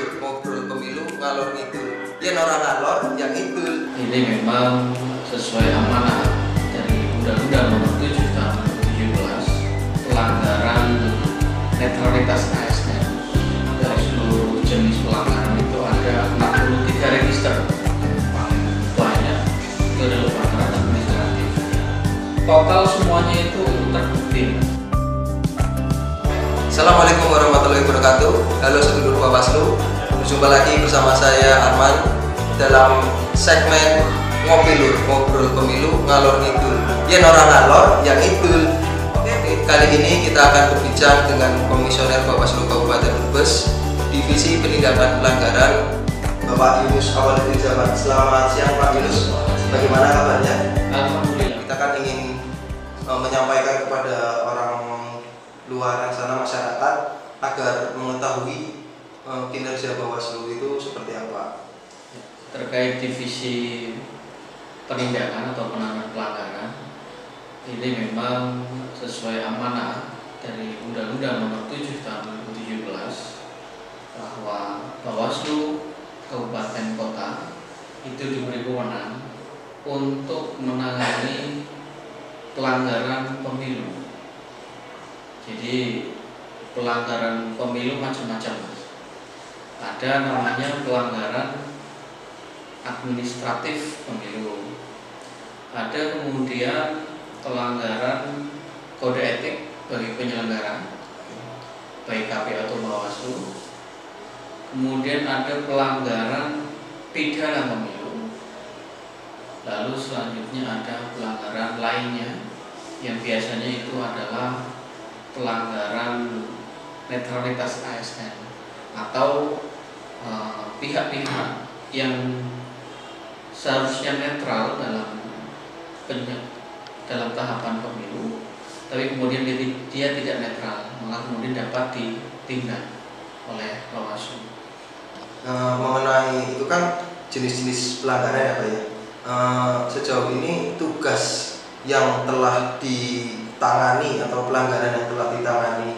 lur ngobrol pemilu ngalor ngidul. Yen ora ngalor yang ngidul. Ini memang sesuai amanah dari Undang-Undang Nomor 7 Tahun 2017 pelanggaran netralitas ASN dari seluruh jenis pelanggaran itu ada 63 register. Paling banyak itu adalah pelanggaran administratif. Total semuanya itu terbukti Assalamualaikum warahmatullahi wabarakatuh. Halo sedulur Bawaslu Berjumpa lagi bersama saya Arman Dalam segmen Ngopi Lur Ngobrol Pemilu Ngalor Ngidul. Yen orang ngalor yang ngidul. Oke, kali ini kita akan berbincang dengan Komisioner Bawaslu Kabupaten Brebes Divisi Penindakan Pelanggaran. Bapak Yunus Awaludin Zaman. Selamat siang Pak Yunus. Bagaimana kabarnya? Alhamdulillah. Kita kan ingin uh, menyampaikan kepada luar sana masyarakat agar mengetahui uh, kinerja Bawaslu itu seperti apa. terkait divisi penindakan atau penanganan pelanggaran ini memang sesuai amanah dari Undang-Undang Nomor 7 Tahun 2017 bahwa Bawaslu Kabupaten Kota itu diberi wewenang untuk menangani pelanggaran pemilu. Jadi pelanggaran pemilu macam-macam. Ada namanya pelanggaran administratif pemilu. Ada kemudian pelanggaran kode etik bagi penyelenggara baik KPU atau Bawaslu. Kemudian ada pelanggaran pidana pemilu. Lalu selanjutnya ada pelanggaran lainnya yang biasanya itu adalah pelanggaran netralitas ASN atau eh, pihak-pihak yang seharusnya netral dalam dalam tahapan pemilu, tapi kemudian dia, dia tidak netral, maka kemudian dapat ditindak oleh Bawaslu. Uh, mengenai itu kan jenis-jenis pelanggaran Pak ya. Uh, sejauh ini tugas yang telah ditangani atau pelanggaran yang telah ditangani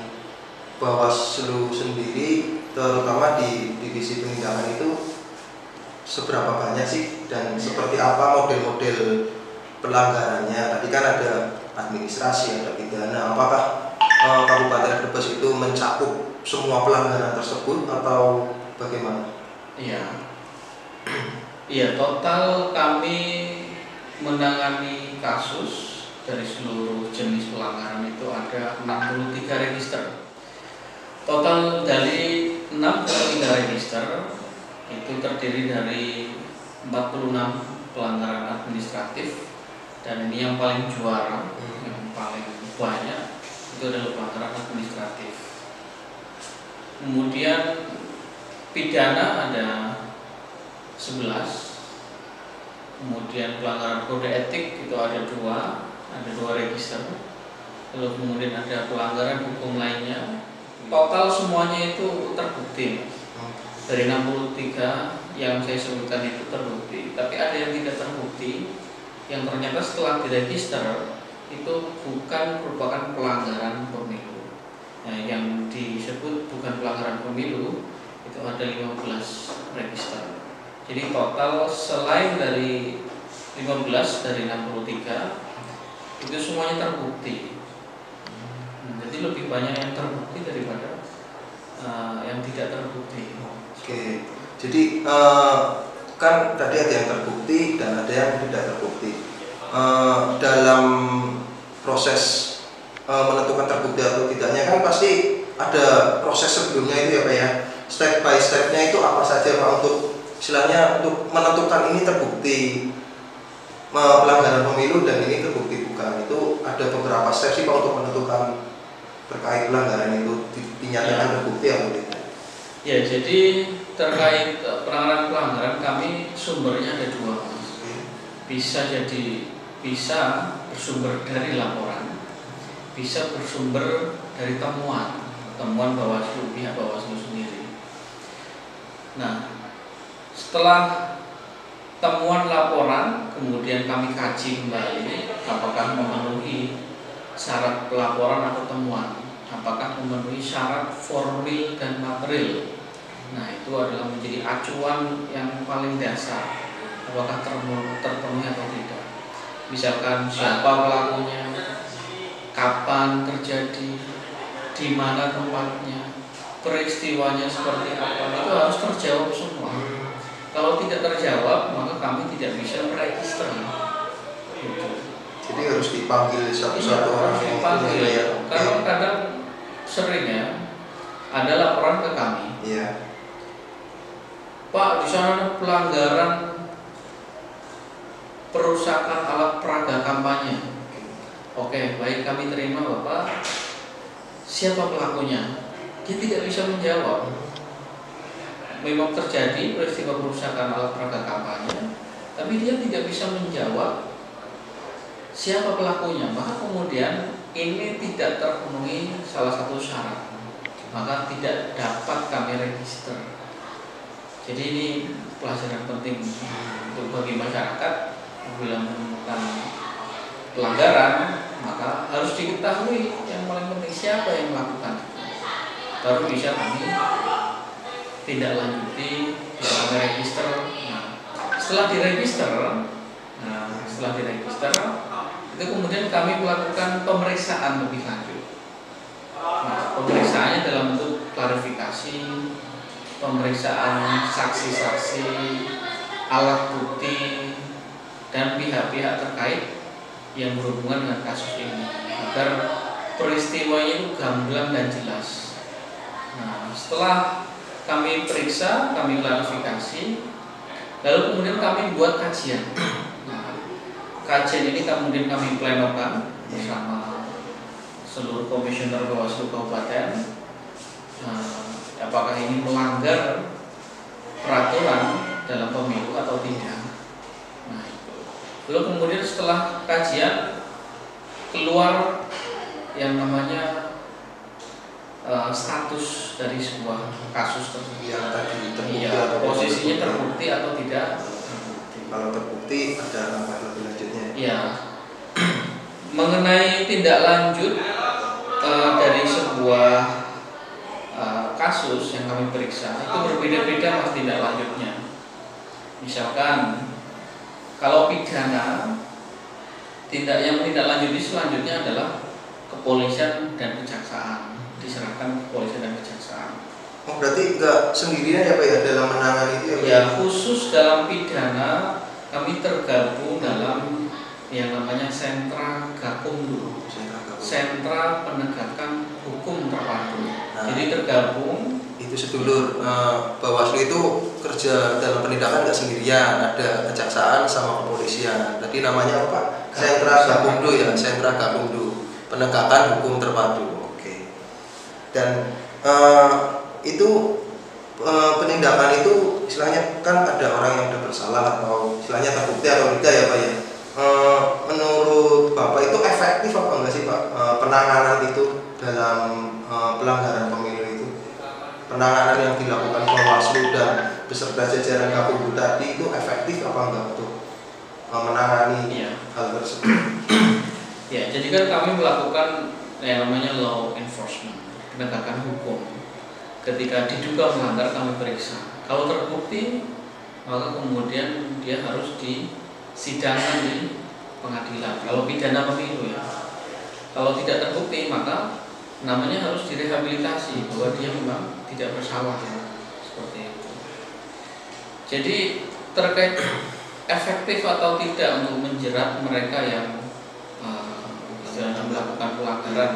Bawaslu sendiri terutama di divisi penindakan itu seberapa banyak sih dan seperti apa model-model pelanggarannya tadi kan ada administrasi ada pidana apakah eh, Kabupaten Brebes itu mencakup semua pelanggaran tersebut atau bagaimana? Iya. Iya, total kami menangani kasus dari seluruh jenis pelanggaran itu ada 63 register. Total dari 63 register itu terdiri dari 46 pelanggaran administratif dan ini yang paling juara, yang paling banyak itu adalah pelanggaran administratif. Kemudian pidana ada 11 kemudian pelanggaran kode etik itu ada dua ada dua register lalu kemudian ada pelanggaran hukum lainnya. Total semuanya itu terbukti dari 63 yang saya sebutkan itu terbukti. Tapi ada yang tidak terbukti yang ternyata setelah diregister itu bukan merupakan pelanggaran pemilu. Nah, yang disebut bukan pelanggaran pemilu itu ada 15 register. Jadi total selain dari 15 dari 63 itu semuanya terbukti. Hmm, Jadi lebih banyak yang terbukti daripada uh, yang tidak terbukti. Oke, jadi eh, kan tadi ada yang terbukti dan ada yang tidak terbukti. Eh, dalam proses eh, menentukan terbukti atau tidaknya kan pasti ada proses sebelumnya itu ya pak ya. Step by stepnya itu apa saja pak untuk istilahnya untuk menentukan ini terbukti pelanggaran pemilu dan ini terbukti bukan itu ada beberapa step sih pak untuk menentukan terkait pelanggaran itu di- dinyatakan Ya. terbukti atau tidak. Ya, jadi terkait uh, pelanggaran-pelanggaran kami sumbernya ada dua. Mas. Bisa jadi bisa bersumber dari laporan, bisa bersumber dari temuan, temuan Bawaslu pihak Bawaslu sendiri. Nah, setelah temuan laporan, kemudian kami kaji kembali apakah memenuhi syarat pelaporan atau temuan, apakah memenuhi syarat formil dan material Nah itu adalah menjadi acuan yang paling dasar apakah terpenuhi atau tidak. Misalkan siapa pelakunya, kapan terjadi, di mana tempatnya, peristiwanya seperti apa itu harus terjawab semua. Kalau tidak terjawab maka kami tidak bisa meregister. Gitu. Jadi harus dipanggil satu-satu Iya, orang harus dipanggil. ya. Karena kadang sering ya ada laporan ke kami, Iya. Pak di sana pelanggaran perusakan alat peraga kampanye. Oke, baik kami terima Bapak. Siapa pelakunya? Dia tidak bisa menjawab. Memang terjadi peristiwa perusakan alat peraga kampanye, tapi dia tidak bisa menjawab siapa pelakunya. Maka kemudian ini tidak terpenuhi salah satu syarat, maka tidak dapat kami register. Jadi ini pelajaran penting untuk bagi masyarakat apabila menemukan pelanggaran maka harus diketahui yang paling penting siapa yang melakukan baru bisa kami tidak lanjuti kami register nah, setelah diregister nah, setelah diregister itu kemudian kami melakukan pemeriksaan lebih lanjut nah, pemeriksaannya dalam bentuk klarifikasi pemeriksaan saksi-saksi alat bukti dan pihak-pihak terkait yang berhubungan dengan kasus ini agar peristiwanya itu gamblang dan jelas. Nah, setelah kami periksa, kami klarifikasi, lalu kemudian kami buat kajian. Nah, kajian ini kemudian kami plenokan bersama seluruh komisioner Bawaslu Kabupaten. Nah, apakah ini melanggar peraturan dalam pemilu atau tidak? Nah, itu. Lalu kemudian setelah kajian keluar yang namanya eh, status dari sebuah kasus tersebut. Yang tadi terbukti Iya, atau posisinya terbukti. atau tidak terbukti. Kalau terbukti ada langkah lebih lanjutnya. Iya. Mengenai tindak lanjut eh, dari sebuah eh, kasus yang kami periksa itu berbeda-beda mas tindak lanjutnya. Misalkan kalau pidana tindak yang tindak lanjuti selanjutnya adalah kepolisian dan kejaksaan diserahkan ke kepolisian dan kejaksaan. Oh berarti nggak sendirian ya pak ya dalam menangani itu ya? Pak? Ya khusus dalam pidana kami tergabung dalam yang namanya sentra gakumdu, Sentra Gabungan. sentra penegakan hukum terpadu. Nah. Jadi tergabung itu sedulur eh, Bawaslu itu kerja dalam penindakan nggak sendirian ada kejaksaan sama kepolisian tadi namanya apa sentra Gakumdu ya sentra Gakumdu penegakan hukum terpadu dan eh, itu eh, penindakan itu istilahnya kan ada orang yang sudah bersalah atau istilahnya terbukti atau tidak ya Pak ya Eh, menurut Bapak itu efektif apa enggak sih Pak eh, penanganan itu dalam eh, pelanggaran pemilu itu penanganan yang dilakukan Bawaslu dan beserta jajaran Gakumdu tadi itu efektif apa enggak untuk eh, menangani Iya. hal tersebut? Ya, jadi kan kami melakukan yang namanya law enforcement, penegakan hukum. Ketika diduga melanggar kami periksa. Kalau terbukti, maka kemudian dia harus disidangkan di pengadilan. Kalau pidana pemilu ya. Kalau tidak terbukti, maka namanya harus direhabilitasi bahwa dia memang tidak bersalah ya. Seperti itu. Jadi terkait efektif atau tidak untuk menjerat mereka yang istilahnya melakukan pelanggaran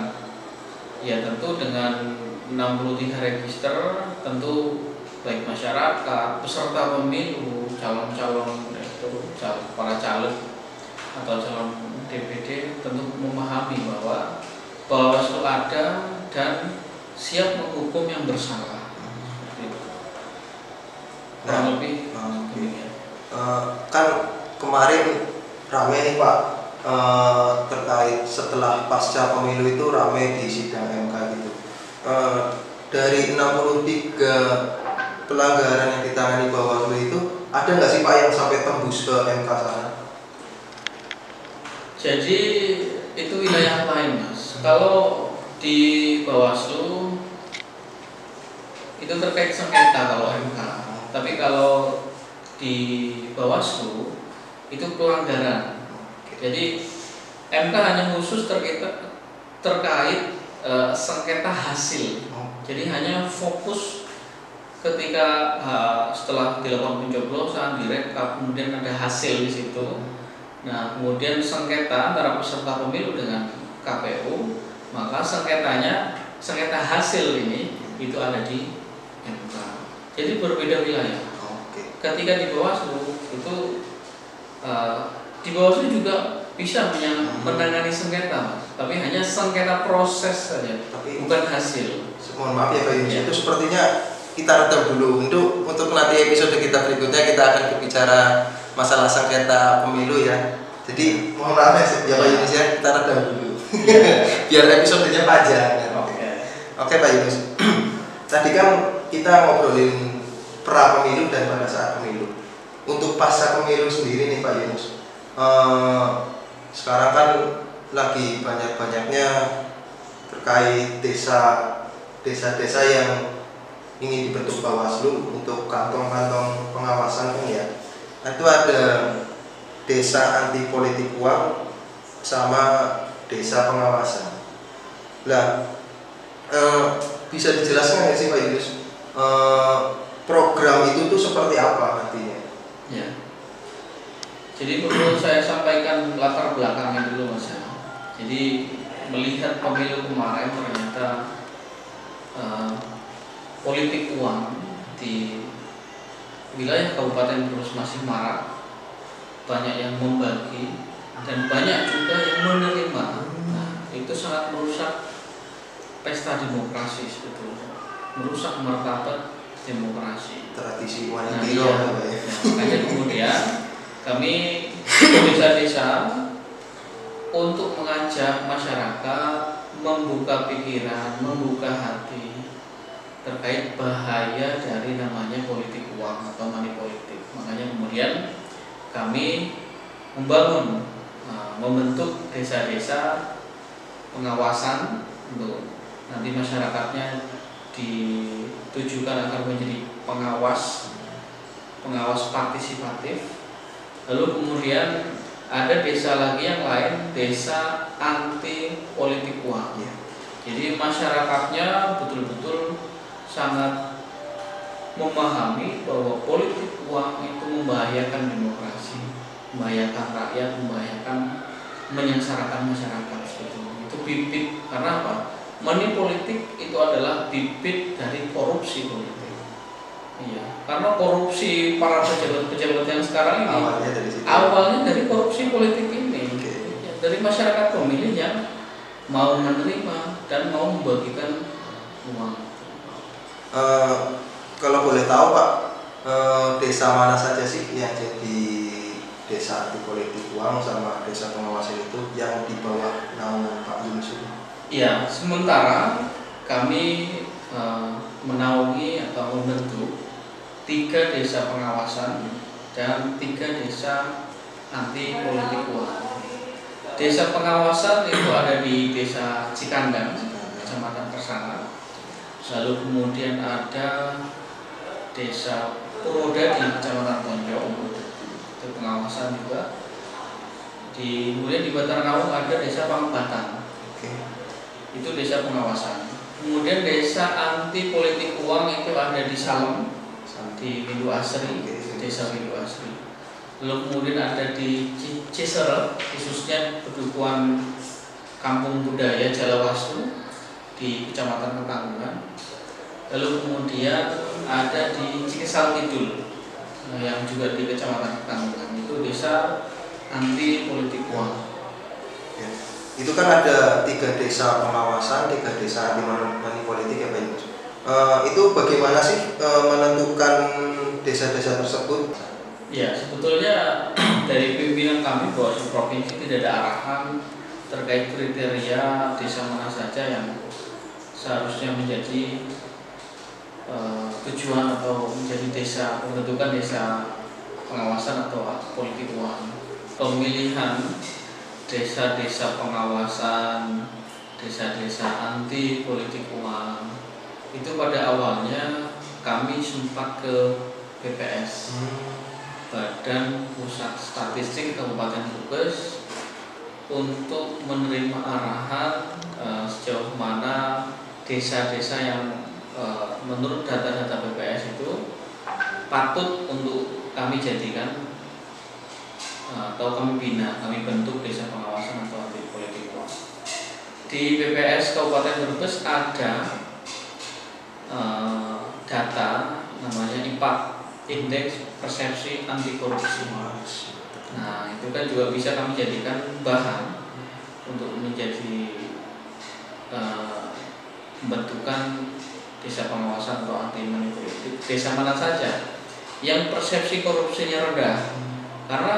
ya tentu dengan 63 register tentu baik masyarakat peserta pemilu calon-calon itu cal- para caleg atau calon DPD tentu memahami bahwa Bawaslu ada dan siap menghukum yang bersalah. Kurang Nah, lebih eh, Eh, kan kemarin rame nih Pak eh, terkait setelah pasca pemilu itu rame di sidang MK gitu. Eh, dari 63 pelanggaran yang ditangani Bawaslu itu ada nggak sih Pak yang sampai tembus ke MK sana? Jadi itu wilayah lain mas. Kalau di Bawaslu itu terkait sengketa kalau MK. Tapi kalau di Bawaslu itu pelanggaran. Jadi MK hanya khusus terkait terkait uh, sengketa hasil. Jadi hanya fokus ketika uh, setelah dilakukan pencoblosan direkap kemudian ada hasil di situ. Nah kemudian sengketa antara peserta pemilu dengan KPU maka sengketanya sengketa hasil ini itu ada di MK. Jadi berbeda wilayah. Ketika di Bawaslu itu uh, di Bawaslu juga bisa menangani sengketa, tapi hanya sengketa proses saja, tapi bukan hasil. Mohon maaf ya Pak Yunus, ya. itu sepertinya kita redam dulu untuk untuk nanti episode kita berikutnya kita akan berbicara masalah sengketa pemilu ya. Jadi mohon maaf ya, ya Pak Yunus ya kita redam dulu, ya. biar episodenya panjang. Oke, Oke Pak Yunus. Tadi kan kita ngobrolin pra pemilu dan pada saat pemilu. Untuk pasca pemilu sendiri nih Pak Yunus. Uh, sekarang kan lagi banyak-banyaknya terkait desa desa-desa yang ingin dibentuk Bawaslu untuk kantong-kantong pengawasan kan ya. Nah, itu ada desa anti politik uang sama desa pengawasan. Lah, eh, bisa dijelaskan nggak sih Pak Yunus eh, program itu tuh seperti apa nantinya? Ya. Jadi perlu saya sampaikan latar belakangnya dulu mas ya. Jadi melihat pemilu kemarin ternyata uh, politik uang di wilayah Kabupaten Brebes masih marak, banyak yang membagi dan banyak juga yang menerima. Nah, itu sangat merusak pesta demokrasi sebetulnya, merusak martabat demokrasi. Tradisi uang nah, iya. Ya, makanya kemudian kami desa-desa untuk mengajak masyarakat membuka pikiran, membuka hati terkait bahaya dari namanya politik uang atau money politik. Makanya kemudian kami membangun, nah, membentuk desa-desa pengawasan untuk nanti masyarakatnya ditujukan agar menjadi pengawas pengawas partisipatif Lalu kemudian ada desa lagi yang lain, desa anti politik uang. Ya. Jadi masyarakatnya betul-betul sangat memahami bahwa politik uang itu membahayakan demokrasi, membahayakan rakyat, membahayakan menyengsarakan masyarakat itu. Itu bibit karena apa? Money politik itu adalah bibit dari korupsi politik. Iya, karena korupsi para pejabat-pejabat yang sekarang ini awalnya dari, situ. awalnya dari korupsi politik ini, okay. dari masyarakat pemilih yang mau menerima dan mau membagikan uang. Uh, kalau boleh tahu Pak, uh, desa mana saja sih yang jadi desa anti politik uang sama desa pengawasan itu yang di bawah naungan Pak Yunus Iya, sementara kami uh, menaungi atau membentuk tiga desa pengawasan dan tiga desa anti politik uang. Desa pengawasan itu ada di desa Cikandang, kecamatan Kersana. Lalu kemudian ada desa Purwoda di kecamatan Tonjong, itu pengawasan juga. Di kemudian di Bantarnawung ada desa Pangbatan, itu desa pengawasan. Kemudian desa anti politik uang itu ada di Salem, di Windu Asri, desa Windu Asri. Lalu kemudian ada di Cisere, khususnya pedukuhan Kampung Budaya Jalawastu di Kecamatan Ketanggungan. Lalu kemudian ada di Cikesal Kidul eh, yang juga di Kecamatan Ketanggungan. Itu desa anti politik uang. Ya. Itu kan ada tiga desa pengawasan, tiga desa anti politik ya Pak uh, itu bagaimana sih uh, menentukan desa-desa tersebut? Ya sebetulnya dari pimpinan kami bahwa provinsi tidak ada arahan terkait kriteria desa mana saja yang seharusnya menjadi uh, tujuan atau menjadi desa pembentukan desa pengawasan atau politik uang pemilihan desa-desa pengawasan desa-desa anti politik uang itu pada awalnya kami sempat ke BPS Hmm. Badan Pusat Statistik Kabupaten Brebes untuk menerima arahan eh, sejauh mana desa-desa yang eh, menurut data-data BPS itu patut untuk kami jadikan eh, atau kami bina, kami bentuk desa pengawasan atau anti politik. Di BPS Kabupaten Brebes ada eh, data namanya IPAK Indeks Persepsi Anti Korupsi. Nah, itu kan juga bisa kami jadikan bahan untuk menjadi pembentukan desa pengawasan atau anti politik. Desa mana saja yang persepsi korupsinya rendah. Karena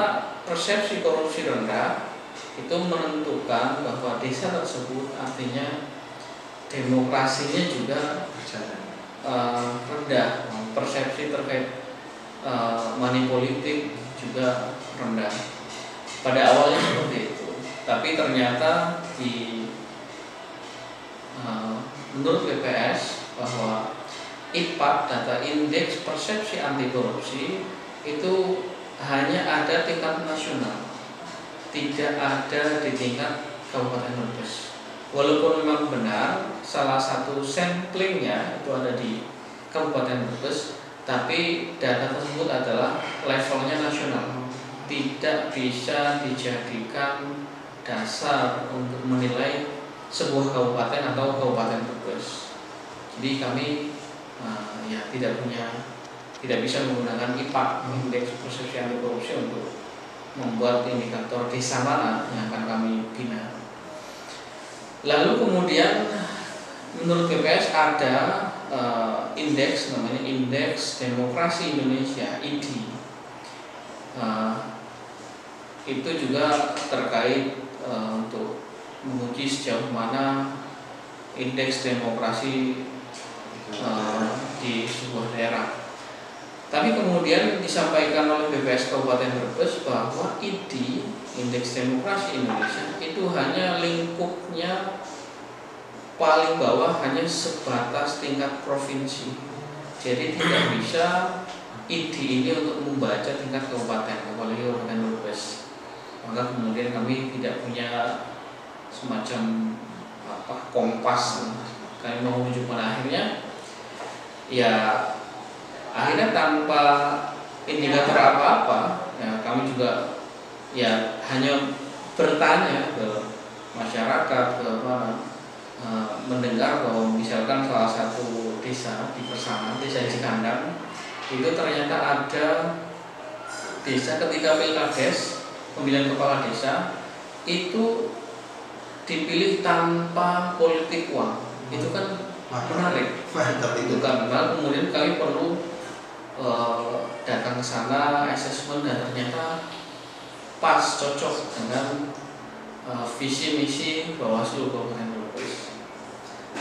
persepsi korupsi rendah itu menentukan bahwa desa tersebut artinya demokrasinya juga eh, rendah. Persepsi terkait eh, money politik juga rendah. Pada awalnya seperti itu, tapi ternyata di eh, menurut BPS bahwa IPAK data indeks persepsi anti korupsi itu hanya ada tingkat nasional, tidak ada di tingkat Kabupaten Brebes. Walaupun memang benar salah satu samplingnya itu ada di Kabupaten Brebes, tapi data tersebut adalah levelnya nasional, tidak bisa dijadikan dasar untuk menilai sebuah kabupaten atau kabupaten Brebes. Jadi kami eh, ya tidak punya tidak bisa menggunakan IPAK indeks persepsi anti korupsi untuk membuat indikator desa mana yang akan kami bina. Lalu kemudian menurut BPS ada eh, indeks namanya Indeks Demokrasi Indonesia (ID). Eh, itu juga terkait eh, untuk menguji sejauh mana indeks demokrasi eh, di sebuah daerah. Tapi kemudian disampaikan oleh BPS Kabupaten Brebes bahwa ID Indeks Demokrasi Indonesia itu hanya lingkupnya paling bawah hanya sebatas tingkat provinsi. Jadi tidak bisa ID ini untuk membaca tingkat kabupaten, apalagi kabupaten Brebes. Maka kemudian kami tidak punya semacam apa kompas kami mau menuju pada akhirnya ya akhirnya tanpa indikator apa-apa ya kami juga ya hanya bertanya ke masyarakat ke apa eh, mendengar bahwa misalkan salah satu desa di Persana desa Cikandang itu ternyata ada desa ketika pilkades pemilihan kepala desa itu dipilih tanpa politik uang itu kan Mantap. menarik Mantap itu. kan Nah, kemudian kami perlu eh, datang ke sana asesmen dan ternyata pas cocok dengan eh, visi misi Bawaslu Kabupaten.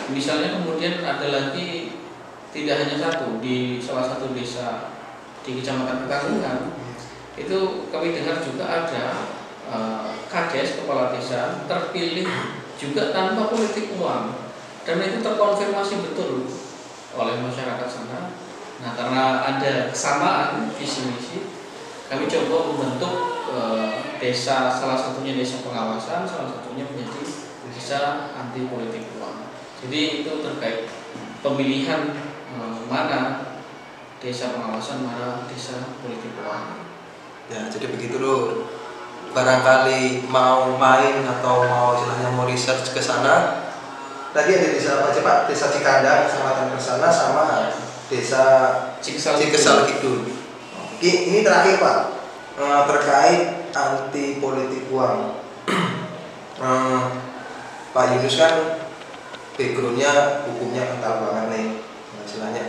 Misalnya kemudian ada lagi tidak hanya satu di salah satu desa di Kecamatan Pekalongan itu kami dengar juga ada eh, kades kepala desa terpilih juga tanpa politik uang dan itu terkonfirmasi betul oleh masyarakat sana. Nah karena ada kesamaan visi misi, kami coba membentuk eh, desa salah satunya desa pengawasan, salah satunya menjadi desa anti politik uang. Jadi itu terkait pemilihan eh, mana desa pengawasan, mana desa politik uang. Ya, jadi begitu loh. Barangkali mau main atau mau istilahnya mau research ke sana. Tadi ada desa apa aja Pak? Desa Cikandang, Kecamatan Persana sama desa Cikesal Cikesal Kidul. Ki- Ini terakhir Pak, Eh, terkait anti politik uang. Eh, Pak Yunus kan backgroundnya hukumnya kental banget nih, Nah, istilahnya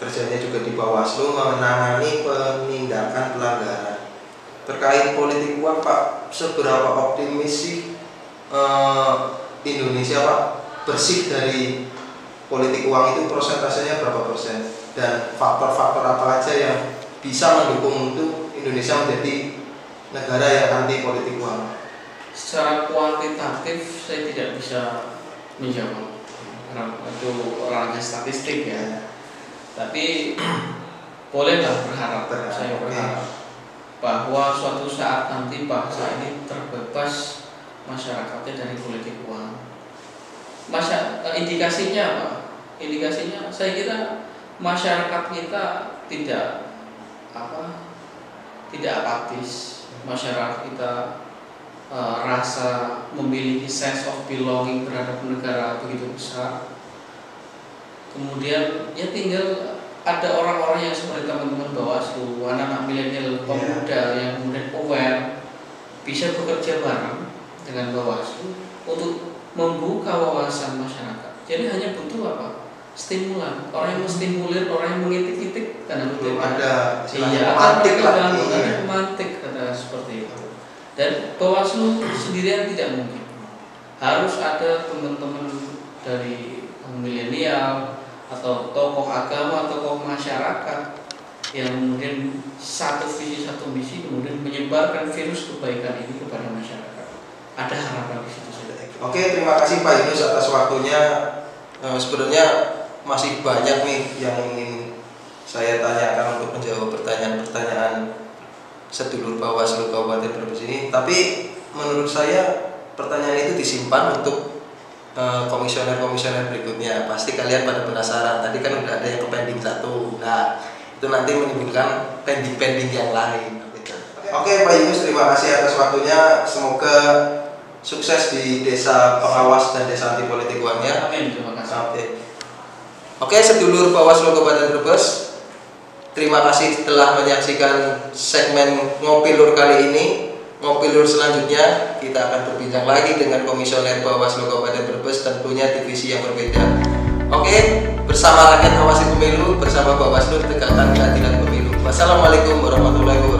kerjanya juga di Bawaslu menangani penindakan pelanggaran terkait politik uang Pak. Seberapa optimis sih eh, Indonesia Pak bersih dari politik uang itu persentasenya berapa persen dan faktor-faktor apa aja yang bisa mendukung untuk Indonesia menjadi negara yang anti politik uang. Secara kuantitatif saya tidak bisa menjawab itu ranahnya statistik ya. Tapi bolehlah berharap, saya berharap bahwa suatu saat nanti bangsa ini terbebas masyarakatnya dari politik uang. Masa eh, indikasinya apa? Indikasinya saya kira masyarakat kita tidak apa tidak apatis. Masyarakat kita eh, rasa memiliki sense of belonging terhadap negara begitu besar. Kemudian ya tinggal ada orang-orang yang seperti teman-teman Bawaslu, anak-anak milenial, pemuda yang kemudian aware bisa bekerja bareng dengan Bawaslu untuk membuka wawasan masyarakat. Jadi hanya butuh apa? Stimulan. Orang yang menstimulir, orang yang mengitik-itik karena belum ada Iya, akan lah iya. ada pemantik kata seperti itu. Dan Bawaslu sendirian tidak mungkin. Harus ada teman-teman dari milenial atau tokoh agama, tokoh masyarakat yang kemudian satu visi satu misi kemudian menyebarkan virus kebaikan ini kepada masyarakat. Ada harapan di situ saja. Oke, terima kasih Pak Yunus atas waktunya. Eh, sebenarnya masih banyak nih yang ingin saya tanyakan untuk menjawab pertanyaan-pertanyaan sedulur Bawaslu Kabupaten Brebes ini. Tapi menurut saya pertanyaan itu disimpan untuk eh, komisioner-komisioner berikutnya. Pasti kalian pada penasaran. Tadi kan udah ada yang ke pending satu. Nah, itu nanti menimbulkan pending-pending yang lain. Oke, Pak Yunus, terima kasih atas waktunya. Semoga sukses di desa pengawas dan desa anti politik uangnya. Amin. Terima kasih. Oke. Oke, sedulur Bawaslu Kabupaten Brebes. Terima kasih telah menyaksikan segmen Ngopi Lur kali ini. Ngopi Lur selanjutnya kita akan berbincang lagi dengan komisioner Bawaslu Kabupaten Brebes tentunya divisi yang berbeda. Oke, bersama rakyat awasi pemilu bersama Bawaslu tegakkan keadilan pemilu. Wassalamualaikum warahmatullahi